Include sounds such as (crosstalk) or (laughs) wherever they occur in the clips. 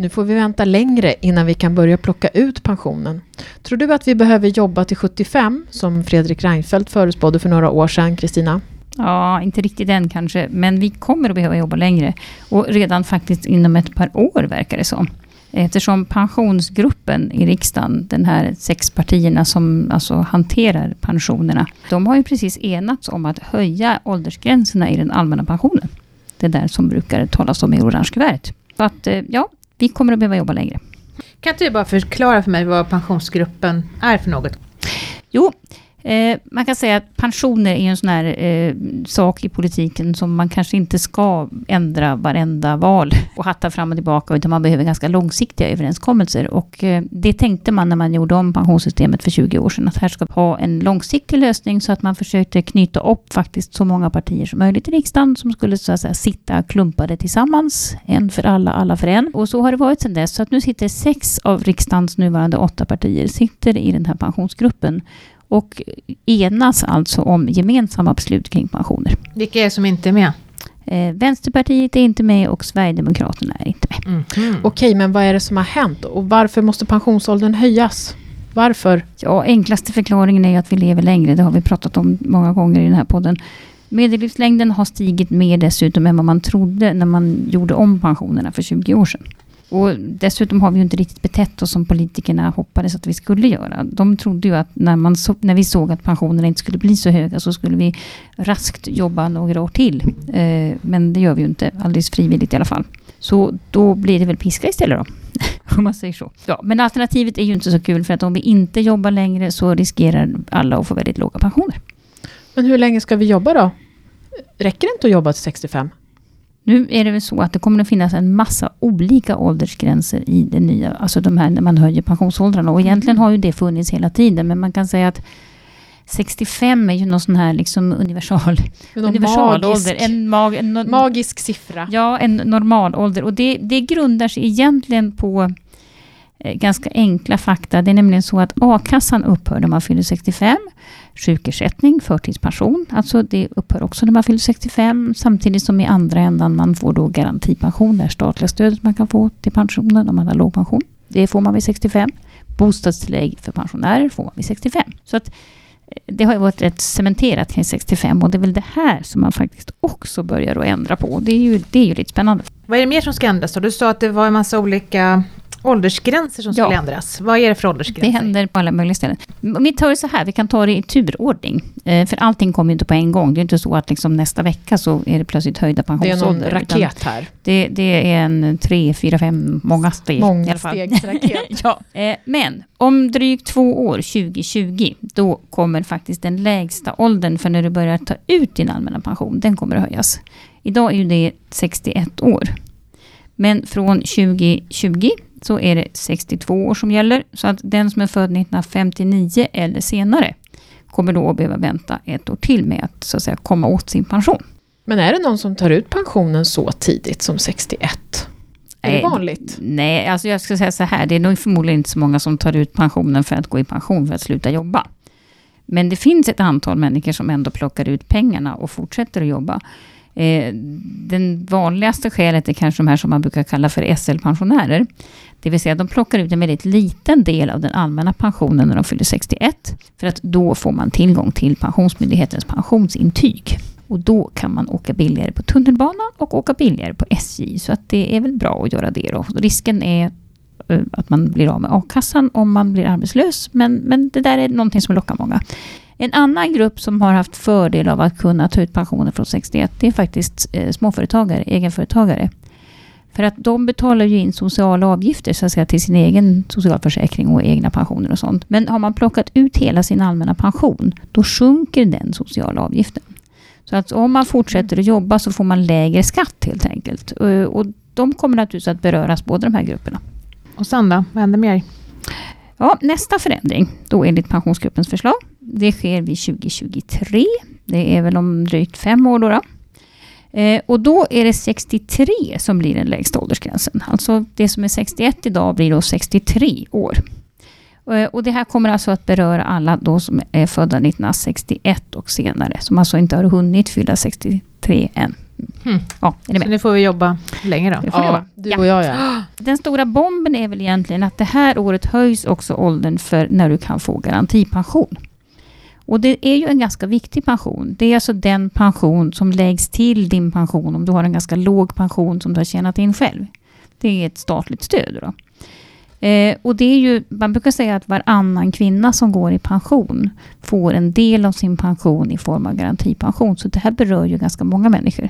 Nu får vi vänta längre innan vi kan börja plocka ut pensionen. Tror du att vi behöver jobba till 75, som Fredrik Reinfeldt förutspådde för några år sedan, Kristina? Ja, inte riktigt än kanske, men vi kommer att behöva jobba längre. Och redan faktiskt inom ett par år verkar det som. Eftersom pensionsgruppen i riksdagen, den här sex partierna som alltså hanterar pensionerna, de har ju precis enats om att höja åldersgränserna i den allmänna pensionen. Det där som brukar talas om i orange kuvertet. Så att, eh, ja, vi kommer att behöva jobba längre. Kan inte du bara förklara för mig vad pensionsgruppen är för något? Jo, Eh, man kan säga att pensioner är en sån här eh, sak i politiken som man kanske inte ska ändra varenda val och hatta fram och tillbaka, utan man behöver ganska långsiktiga överenskommelser. Och eh, det tänkte man när man gjorde om pensionssystemet för 20 år sedan, att här ska vi ha en långsiktig lösning, så att man försökte knyta upp faktiskt så många partier som möjligt i riksdagen, som skulle så att säga sitta klumpade tillsammans, en för alla, alla för en. Och så har det varit sedan dess, så att nu sitter sex av riksdagens nuvarande åtta partier sitter i den här pensionsgruppen och enas alltså om gemensamma beslut kring pensioner. Vilka är det som inte är med? Eh, Vänsterpartiet är inte med och Sverigedemokraterna är inte med. Mm. Mm. Okej, men vad är det som har hänt och varför måste pensionsåldern höjas? Varför? Ja, enklaste förklaringen är att vi lever längre. Det har vi pratat om många gånger i den här podden. Medellivslängden har stigit mer dessutom än vad man trodde när man gjorde om pensionerna för 20 år sedan. Och dessutom har vi ju inte riktigt betett oss som politikerna hoppades att vi skulle göra. De trodde ju att när, man så, när vi såg att pensionerna inte skulle bli så höga så skulle vi raskt jobba några år till. Eh, men det gör vi ju inte, alldeles frivilligt i alla fall. Så då blir det väl piska istället då. (laughs) Om man säger så. Ja, men alternativet är ju inte så kul för att om vi inte jobbar längre så riskerar alla att få väldigt låga pensioner. Men hur länge ska vi jobba då? Räcker det inte att jobba till 65? Nu är det väl så att det kommer att finnas en massa olika åldersgränser i det nya, alltså de här när man höjer pensionsåldrarna. Och egentligen mm. har ju det funnits hela tiden, men man kan säga att 65 är ju någon sån här liksom universal, universalålder. En, mag, en no, magisk siffra. Ja, en normalålder. Och det, det grundar sig egentligen på Eh, ganska enkla fakta. Det är nämligen så att a-kassan upphör när man fyller 65 sjukersättning, förtidspension. Alltså det upphör också när man fyller 65. Samtidigt som i andra ändan man får då garantipension, det statliga stödet man kan få till pensionen om man har låg pension. Det får man vid 65. Bostadstillägg för pensionärer får man vid 65. Så att eh, det har ju varit rätt cementerat kring 65 och det är väl det här som man faktiskt också börjar att ändra på. Det är ju, det är ju lite spännande. Vad är det mer som ska ändras då? Du sa att det var en massa olika åldersgränser som skulle ja. ändras. Vad är det för åldersgränser? Det händer på alla möjliga ställen. Vi tar det så här, vi kan ta det i turordning. Eh, för allting kommer ju inte på en gång. Det är inte så att liksom nästa vecka så är det plötsligt höjda pensionsålder. Det är någon raket här. Det, det, är en tre, fyra, fem, många steg. Många stegsraket. (laughs) ja. Eh, men om drygt två år, 2020, då kommer faktiskt den lägsta åldern för när du börjar ta ut din allmänna pension, den kommer att höjas. Idag är ju det 61 år. Men från 2020 så är det 62 år som gäller. Så att den som är född 1959 eller senare kommer då att behöva vänta ett år till med att, så att säga, komma åt sin pension. Men är det någon som tar ut pensionen så tidigt som 61? Är det vanligt? Nej, alltså jag ska säga så här. Det är nog förmodligen inte så många som tar ut pensionen för att gå i pension, för att sluta jobba. Men det finns ett antal människor som ändå plockar ut pengarna och fortsätter att jobba. Eh, den vanligaste skälet är kanske de här som man brukar kalla för SL-pensionärer. Det vill säga de plockar ut en väldigt liten del av den allmänna pensionen när de fyller 61. För att då får man tillgång till Pensionsmyndighetens pensionsintyg. Och då kan man åka billigare på tunnelbanan och åka billigare på SJ. Så att det är väl bra att göra det då. Risken är Eh, att man blir av med a-kassan om man blir arbetslös. Men, men det där är någonting som lockar många. En annan grupp som har haft fördel av att kunna ta ut pensioner från 61, det är faktiskt eh, småföretagare, egenföretagare. För att de betalar ju in sociala avgifter så att säga, till sin egen socialförsäkring och egna pensioner och sånt. Men har man plockat ut hela sin allmänna pension, då sjunker den sociala avgiften. Så att om man fortsätter att jobba så får man lägre skatt helt enkelt. Eh, och de kommer naturligtvis att beröras, båda de här grupperna. Och sen då? Vad händer mer? Ja, nästa förändring, då enligt Pensionsgruppens förslag, det sker vid 2023. Det är väl om drygt fem år då. då. Eh, och då är det 63 som blir den lägsta åldersgränsen. Alltså det som är 61 idag blir då 63 år. Eh, och det här kommer alltså att beröra alla då som är födda 1961 och senare, som alltså inte har hunnit fylla 63 än. Hmm. Ja, är? Så nu får vi jobba längre då? Ja, du och jag ja. (gasps) den stora bomben är väl egentligen att det här året höjs också åldern för när du kan få garantipension. Och det är ju en ganska viktig pension. Det är alltså den pension som läggs till din pension om du har en ganska låg pension som du har tjänat in själv. Det är ett statligt stöd. Då. Eh, och det är ju, man brukar säga att varannan kvinna som går i pension får en del av sin pension i form av garantipension. Så det här berör ju ganska många människor.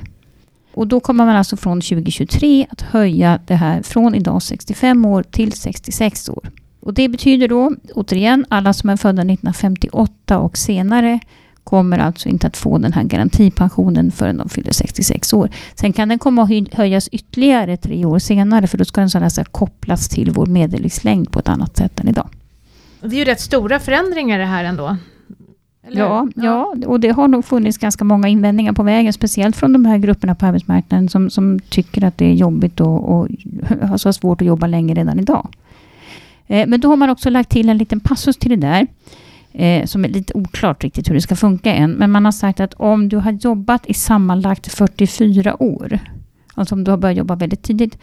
Och då kommer man alltså från 2023 att höja det här från idag 65 år till 66 år. Och det betyder då, återigen, alla som är födda 1958 och senare kommer alltså inte att få den här garantipensionen förrän de fyller 66 år. Sen kan den komma att höjas ytterligare tre år senare, för då ska den så alltså kopplas till vår medellivslängd på ett annat sätt än idag. Det är ju rätt stora förändringar det här ändå. Ja, ja, och det har nog funnits ganska många invändningar på vägen, speciellt från de här grupperna på arbetsmarknaden som, som tycker att det är jobbigt och, och (laughs) har så svårt att jobba länge redan idag. Eh, men då har man också lagt till en liten passus till det där, eh, som är lite oklart riktigt hur det ska funka än. Men man har sagt att om du har jobbat i sammanlagt 44 år, alltså om du har börjat jobba väldigt tidigt,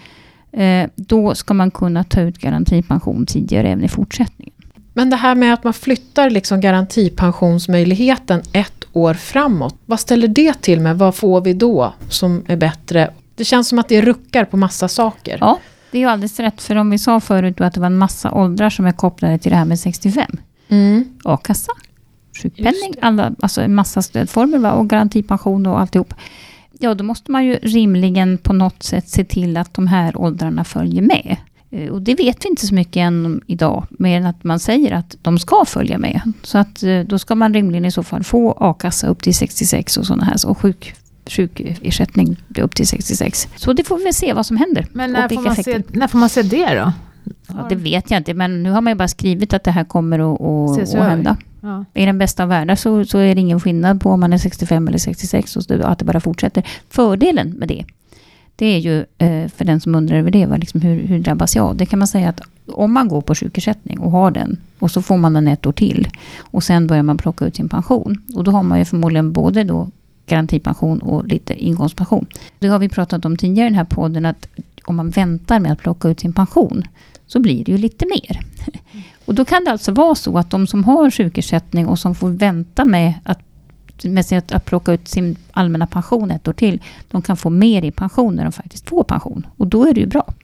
eh, då ska man kunna ta ut garantipension tidigare även i fortsättningen. Men det här med att man flyttar liksom garantipensionsmöjligheten ett år framåt. Vad ställer det till med? Vad får vi då som är bättre? Det känns som att det ruckar på massa saker. Ja, det är ju alldeles rätt. För om vi sa förut att det var en massa åldrar som är kopplade till det här med 65. Mm. A-kassa, sjukpenning, alla, alltså en massa stödformer va? och garantipension och alltihop. Ja, då måste man ju rimligen på något sätt se till att de här åldrarna följer med. Eh, och det vet vi inte så mycket än idag, mer än att man säger att de ska följa med. Så att eh, då ska man rimligen i så fall få a-kassa upp till 66 och sådana här, och sjuk, sjukersättning upp till 66. Så det får vi se vad som händer. Men när, får man, se, när får man se det då? Ja, det vet jag inte, men nu har man ju bara skrivit att det här kommer att, att, att hända. Ja. I den bästa av världar så, så är det ingen skillnad på om man är 65 eller 66 och att det bara fortsätter. Fördelen med det, det är ju eh, för den som undrar över det, liksom hur, hur drabbas jag? Det kan man säga att om man går på sjukersättning och har den och så får man den ett år till och sen börjar man plocka ut sin pension. Och då har man ju förmodligen både då garantipension och lite inkomstpension. Det har vi pratat om tidigare i den här podden att om man väntar med att plocka ut sin pension så blir det ju lite mer. (laughs) Och då kan det alltså vara så att de som har sjukersättning och som får vänta med att med att, att plocka ut sin allmänna pension ett år till, de kan få mer i pension när de faktiskt får pension. Och då är det ju bra.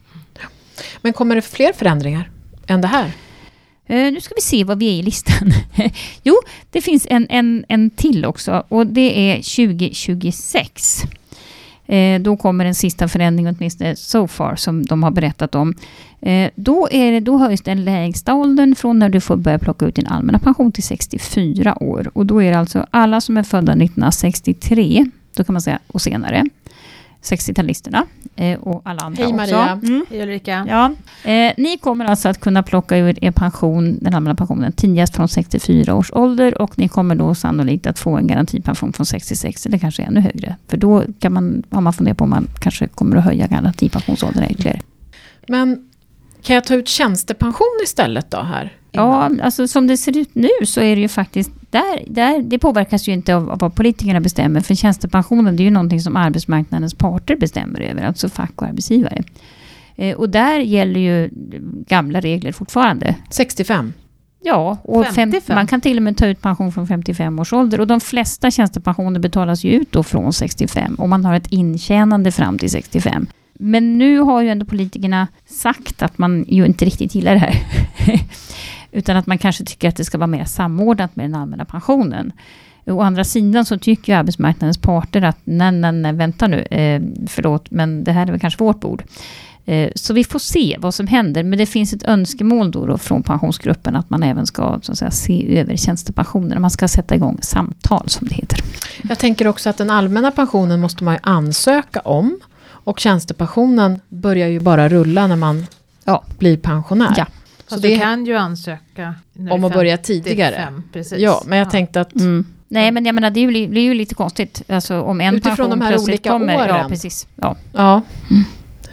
Men kommer det fler förändringar än det här? Uh, nu ska vi se vad vi är i listan. (laughs) jo, det finns en, en, en till också och det är 2026. Eh, då kommer en sista förändring åtminstone so far, som de har berättat om. Eh, då, är det, då höjs den lägsta åldern från när du får börja plocka ut din allmänna pension till 64 år. Och då är det alltså alla som är födda 1963, då kan man säga, och senare. 60-talisterna eh, och alla andra Hej Maria. också. Mm. Hej Ulrika. Ja. Eh, ni kommer alltså att kunna plocka ur er pension, den allmänna pensionen, tidigast från 64 års ålder och ni kommer då sannolikt att få en garantipension från 66 eller kanske ännu högre. För då kan man, har man funderat på om man kanske kommer att höja garantipensionsåldern ytterligare. Men kan jag ta ut tjänstepension istället då här? Ja, alltså som det ser ut nu så är det ju faktiskt där, där, det påverkas ju inte av, av vad politikerna bestämmer. För tjänstepensionen det är ju någonting som arbetsmarknadens parter bestämmer över. Alltså fack och arbetsgivare. Eh, och där gäller ju gamla regler fortfarande. 65? Ja, och fem, man kan till och med ta ut pension från 55 års ålder. Och de flesta tjänstepensioner betalas ju ut då från 65. Och man har ett intjänande fram till 65. Men nu har ju ändå politikerna sagt att man ju inte riktigt gillar det här. (laughs) Utan att man kanske tycker att det ska vara mer samordnat med den allmänna pensionen. Å andra sidan så tycker ju arbetsmarknadens parter att nej, nej, nej, vänta nu, eh, förlåt, men det här är väl kanske vårt bord. Eh, så vi får se vad som händer, men det finns ett önskemål då, då från pensionsgruppen att man även ska så att säga, se över tjänstepensionerna. Man ska sätta igång samtal som det heter. Jag tänker också att den allmänna pensionen måste man ju ansöka om. Och tjänstepensionen börjar ju bara rulla när man ja. blir pensionär. Ja. Så det, du kan ju ansöka om att börja tidigare. precis. Ja, men jag ja. tänkte att... Mm. Nej, men jag menar det är ju, det är ju lite konstigt. Alltså om en Utifrån de här olika kommer, åren. Ja, precis. Ja. ja. Mm.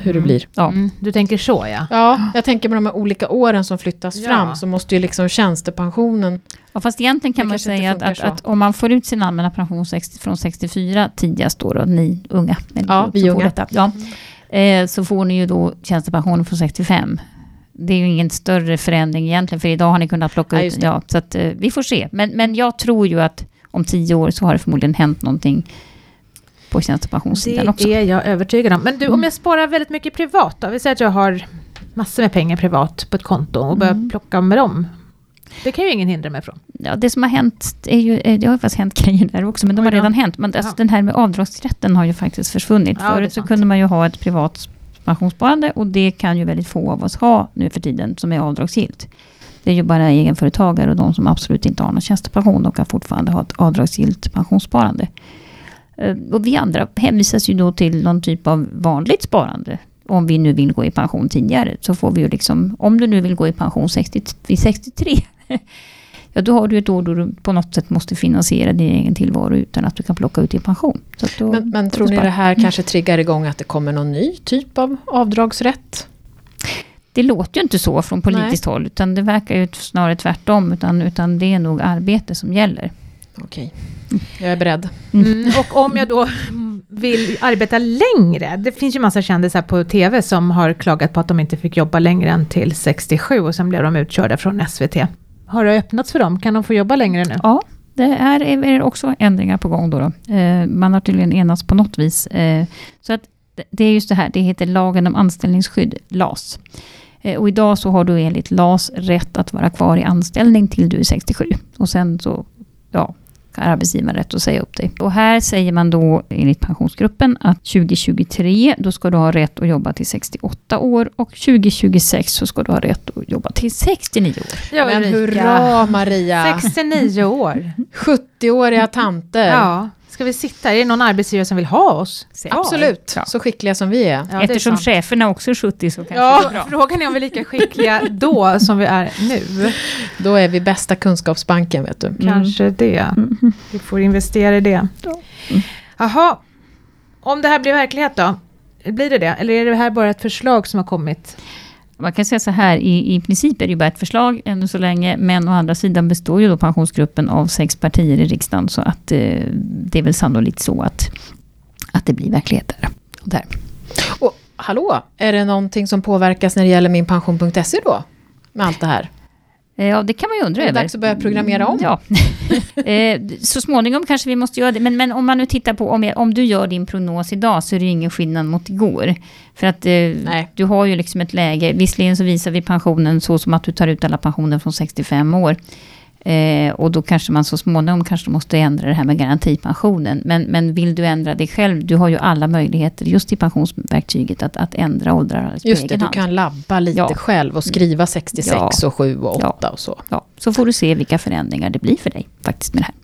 Hur det blir. Ja. Mm. Du tänker så ja. Ja, jag tänker med de här olika åren som flyttas ja. fram så måste ju liksom tjänstepensionen... Ja, fast egentligen kan man säga att, att, att, om man får ut sin allmänna pension 60, från 64 tidigast då, då ni unga. Ja, vi unga. Detta, ja, eh, så får ni ju då tjänstepension från 65. Det är ju ingen större förändring egentligen, för idag har ni kunnat plocka Ja, ut... Ja, så att, eh, vi får se. Men, men jag tror ju att om tio år så har det förmodligen hänt någonting på tjänstepensionssidan också. Det är jag övertygad om. Men du, om jag sparar väldigt mycket privat då? Vi säger att jag har massor med pengar privat på ett konto och börjar Mm. plocka med dem. Det kan ju ingen hindra mig från. Ja, det som har hänt, är ju, eh, det har ju faktiskt hänt grejer där också, men de har redan hänt. Men alltså, Ja. den här med avdragsrätten har ju faktiskt försvunnit. Ja, Förut så kunde man ju ha ett privat pensionssparande och det kan ju väldigt få av oss ha nu för tiden som är avdragsgillt. Det är ju bara egenföretagare och de som absolut inte har någon tjänstepension. De kan fortfarande ha ett avdragsgillt pensionssparande. Eh, Och vi andra hänvisas ju då till någon typ av vanligt sparande. Om vi nu vill gå i pension tidigare. Så får vi ju liksom, om du nu vill gå i pension 60, vid 63. (laughs) Ja, då har du ett år då du på något sätt måste finansiera din egen tillvaro utan att du kan plocka ut din pension. Då, Men, men tror ni det här kanske triggar igång att det kommer någon ny typ av avdragsrätt? Det låter ju inte så från politiskt håll, utan det verkar ju snarare tvärtom. Utan, utan det är nog arbete som gäller. Okej, jag är beredd. Mm. Och om jag då vill arbeta längre. Det finns ju massa kändisar på TV som har klagat på att de inte fick jobba längre än till 67 och sen blev de utkörda från SVT. Har det öppnats för dem? Kan de få jobba längre nu? Ja, det här är också ändringar på gång. Då då. Eh, man har tydligen enats på något vis. Eh, så att det- är just det här, det heter lagen om anställningsskydd, LAS. Eh, och idag så har du enligt LAS rätt att vara kvar i anställning till du är 67. Och sen så, ja, arbetsgivaren rätt att säga upp dig. Och här säger man då enligt pensionsgruppen att 2023 då ska du ha rätt att jobba till 68 år och 2026 så ska du ha rätt att jobba till 69 år. Ja, Men hurra Maria! 69 år. 70-åriga tanter. Ja. Ska vi sitta? Är det någon arbetsgivare som vill ha oss? kvar? Absolut, Ja. så skickliga som vi är. Ja, är Eftersom sant. cheferna också är 70 så kanske det är Ja, bra. frågan är om vi är lika skickliga då som vi är nu. Då är vi bästa kunskapsbanken vet du. Kanske det. Vi får investera i det. Ja. Jaha, om det här blir verklighet då? Blir det det? Eller är det här bara ett förslag som har kommit? Man kan säga så här, i, i princip är det ju bara ett förslag ännu så länge, men å andra sidan består ju då pensionsgruppen av sex partier i riksdagen, så att eh, det är väl sannolikt så att, att det blir verklighet där. Där. Och hallå, är det någonting som påverkas när det gäller minpension.se då? Med allt det här? Eh, Ja, det kan man ju undra Är det över. dags att börja programmera om? Ja. (laughs) Eh, så småningom kanske vi måste göra det. Men, men om man nu tittar på, om, jag, om du gör din prognos idag så är det ju ingen skillnad mot igår. För att eh, Nej. du har ju liksom ett läge, visserligen så visar vi pensionen så som att du tar ut alla pensioner från 65 år. Eh, och då kanske man så småningom kanske måste ändra det här med garantipensionen. Men, men vill du ändra det själv, du har ju alla möjligheter just i pensionsverktyget att, att ändra åldrar på Just det, du kan labba lite Ja. själv och skriva 66 Ja. och 7 och 8 Ja. och så. Ja, så får du se vilka förändringar det blir för dig faktiskt med det här.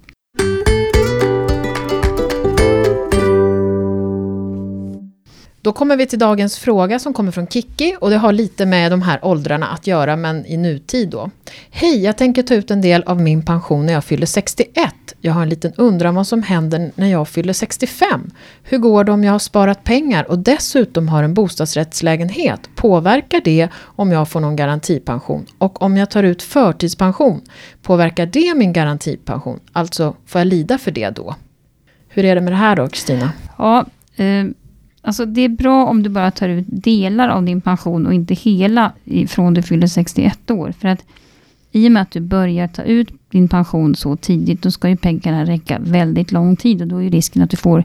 Då kommer vi till dagens fråga som kommer från Kiki och det har lite med de här åldrarna att göra men i nutid då. Hej, jag tänker ta ut en del av min pension när jag fyller 61. Jag har en liten undran vad som händer när jag fyller 65. Hur går det om jag har sparat pengar och dessutom har en bostadsrättslägenhet? Påverkar det om jag får någon garantipension? Och om jag tar ut förtidspension, påverkar det min garantipension? Alltså, får jag lida för det då? Hur är det med det här då, Kristina? Ja, eh, alltså det är bra om du bara tar ut delar av din pension och inte hela från du fyller 61 år. För att i och med att du börjar ta ut din pension så tidigt, då ska ju pengarna räcka väldigt lång tid och då är ju risken att du får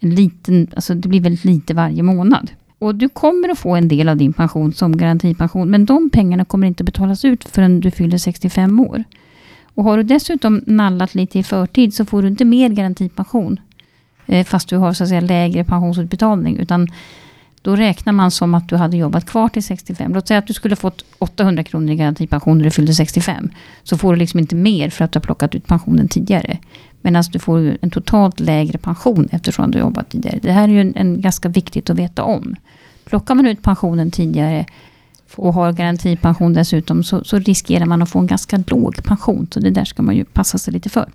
en liten, alltså det blir väldigt lite varje månad. Och du kommer att få en del av din pension som garantipension, men de pengarna kommer inte betalas ut förrän du fyller 65 år. Och har du dessutom nallat lite i förtid så får du inte mer garantipension Eh, fast du har så att säga lägre pensionsutbetalning. Utan då räknar man som att du hade jobbat kvar till 65. Låt säga att du skulle fått 800 kronor i garantipension när du fyllde 65. Så får du liksom inte mer för att du har plockat ut pensionen tidigare. Medan du får en totalt lägre pension eftersom du har jobbat tidigare. Det här är ju en, en ganska viktigt att veta om. Plockar man ut pensionen tidigare och har garantipension dessutom så, så riskerar man att få en ganska låg pension. Så det där ska man ju passa sig lite för.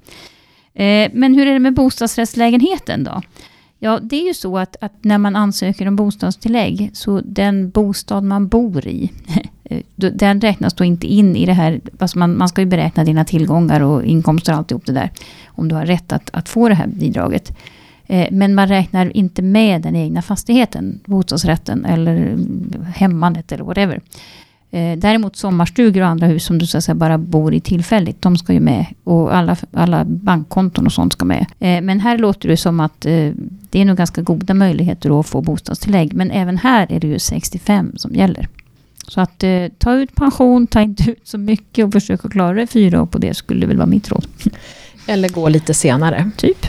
Eh, men hur är det med bostadsrättslägenheten då? Ja, det är ju så att, att när man ansöker om bostadstillägg, så den bostad man bor i, (laughs) eh, den räknas då inte in i det här, alltså man, man ska ju beräkna dina tillgångar och inkomster och alltihop det där, om du har rätt att, att få det här bidraget. Eh, men man räknar inte med den egna fastigheten, bostadsrätten eller hemmandet hemmanet eller whatever. Eh, däremot sommarstugor och andra hus som du så att säga, bara bor i tillfälligt, de ska ju med. Och alla, alla bankkonton och sånt ska med. Eh, men här låter det som att eh, det är nog ganska goda möjligheter att få bostadstillägg. Men även här är det ju 65 som gäller. Så att eh, ta ut pension, ta inte ut så mycket och försök att klara det fyra år på det skulle väl vara mitt råd. Eller gå lite senare. Typ.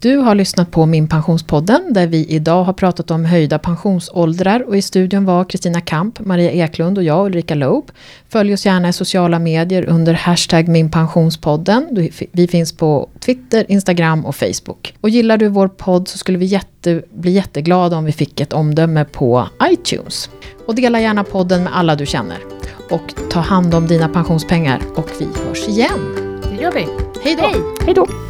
Du har lyssnat på Min Pensionspodden där vi idag har pratat om höjda pensionsåldrar och i studion var Kristina Kamp, Maria Eklund och jag Ulrika Loob. Följ oss gärna i sociala medier under hashtag minpensionspodden. Vi finns på Twitter, Instagram och Facebook. Och gillar du vår podd så skulle vi jätte, bli jätteglada om vi fick ett omdöme på iTunes. Och dela gärna podden med alla du känner. Och ta hand om dina pensionspengar och vi hörs igen. Det gör vi. Hej då! Hej då!